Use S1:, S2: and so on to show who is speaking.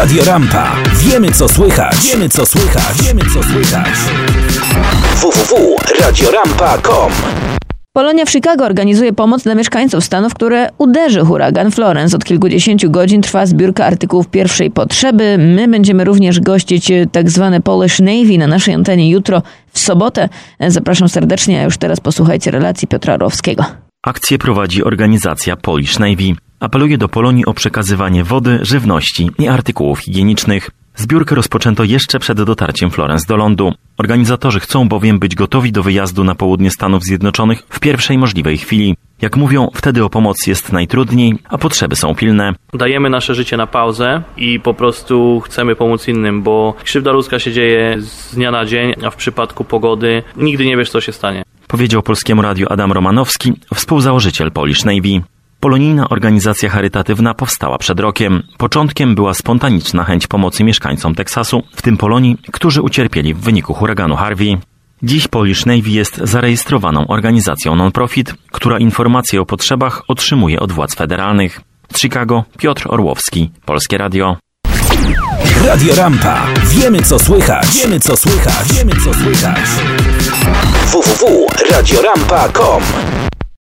S1: Radio Rampa. Wiemy co słychać. Wiemy co słychać. Wiemy co słychać. www.radiorampa.com
S2: Polonia w Chicago organizuje pomoc dla mieszkańców stanów, które uderzy huragan Florence. Od kilkudziesięciu godzin trwa zbiórka artykułów pierwszej potrzeby. My będziemy również gościć tak zwane Polish Navy na naszej antenie jutro w sobotę. Zapraszam serdecznie, a już teraz posłuchajcie relacji Piotra Orłowskiego.
S3: Akcję prowadzi organizacja Polish Navy. Apeluje do Polonii o przekazywanie wody, żywności i artykułów higienicznych. Zbiórkę rozpoczęto jeszcze przed dotarciem Florence do lądu. Organizatorzy chcą bowiem być gotowi do wyjazdu na południe Stanów Zjednoczonych w pierwszej możliwej chwili. Jak mówią, wtedy o pomoc jest najtrudniej, a potrzeby są pilne.
S4: Dajemy nasze życie na pauzę i po prostu chcemy pomóc innym, bo krzywda ludzka się dzieje z dnia na dzień, a w przypadku pogody nigdy nie wiesz, co się stanie.
S3: Powiedział Polskiemu Radiu Adam Romanowski, współzałożyciel Polish Navy. Polonijna organizacja charytatywna powstała przed rokiem. Początkiem była spontaniczna chęć pomocy mieszkańcom Teksasu, w tym Polonii, którzy ucierpieli w wyniku huraganu Harvey. Dziś Polish Navy jest zarejestrowaną organizacją non-profit, która informacje o potrzebach otrzymuje od władz federalnych. Z Chicago Piotr Orłowski, Polskie Radio.
S1: Radio Rampa. Wiemy co słychać. Wiemy co słychać. Wiemy co słychać. www.radiorampa.com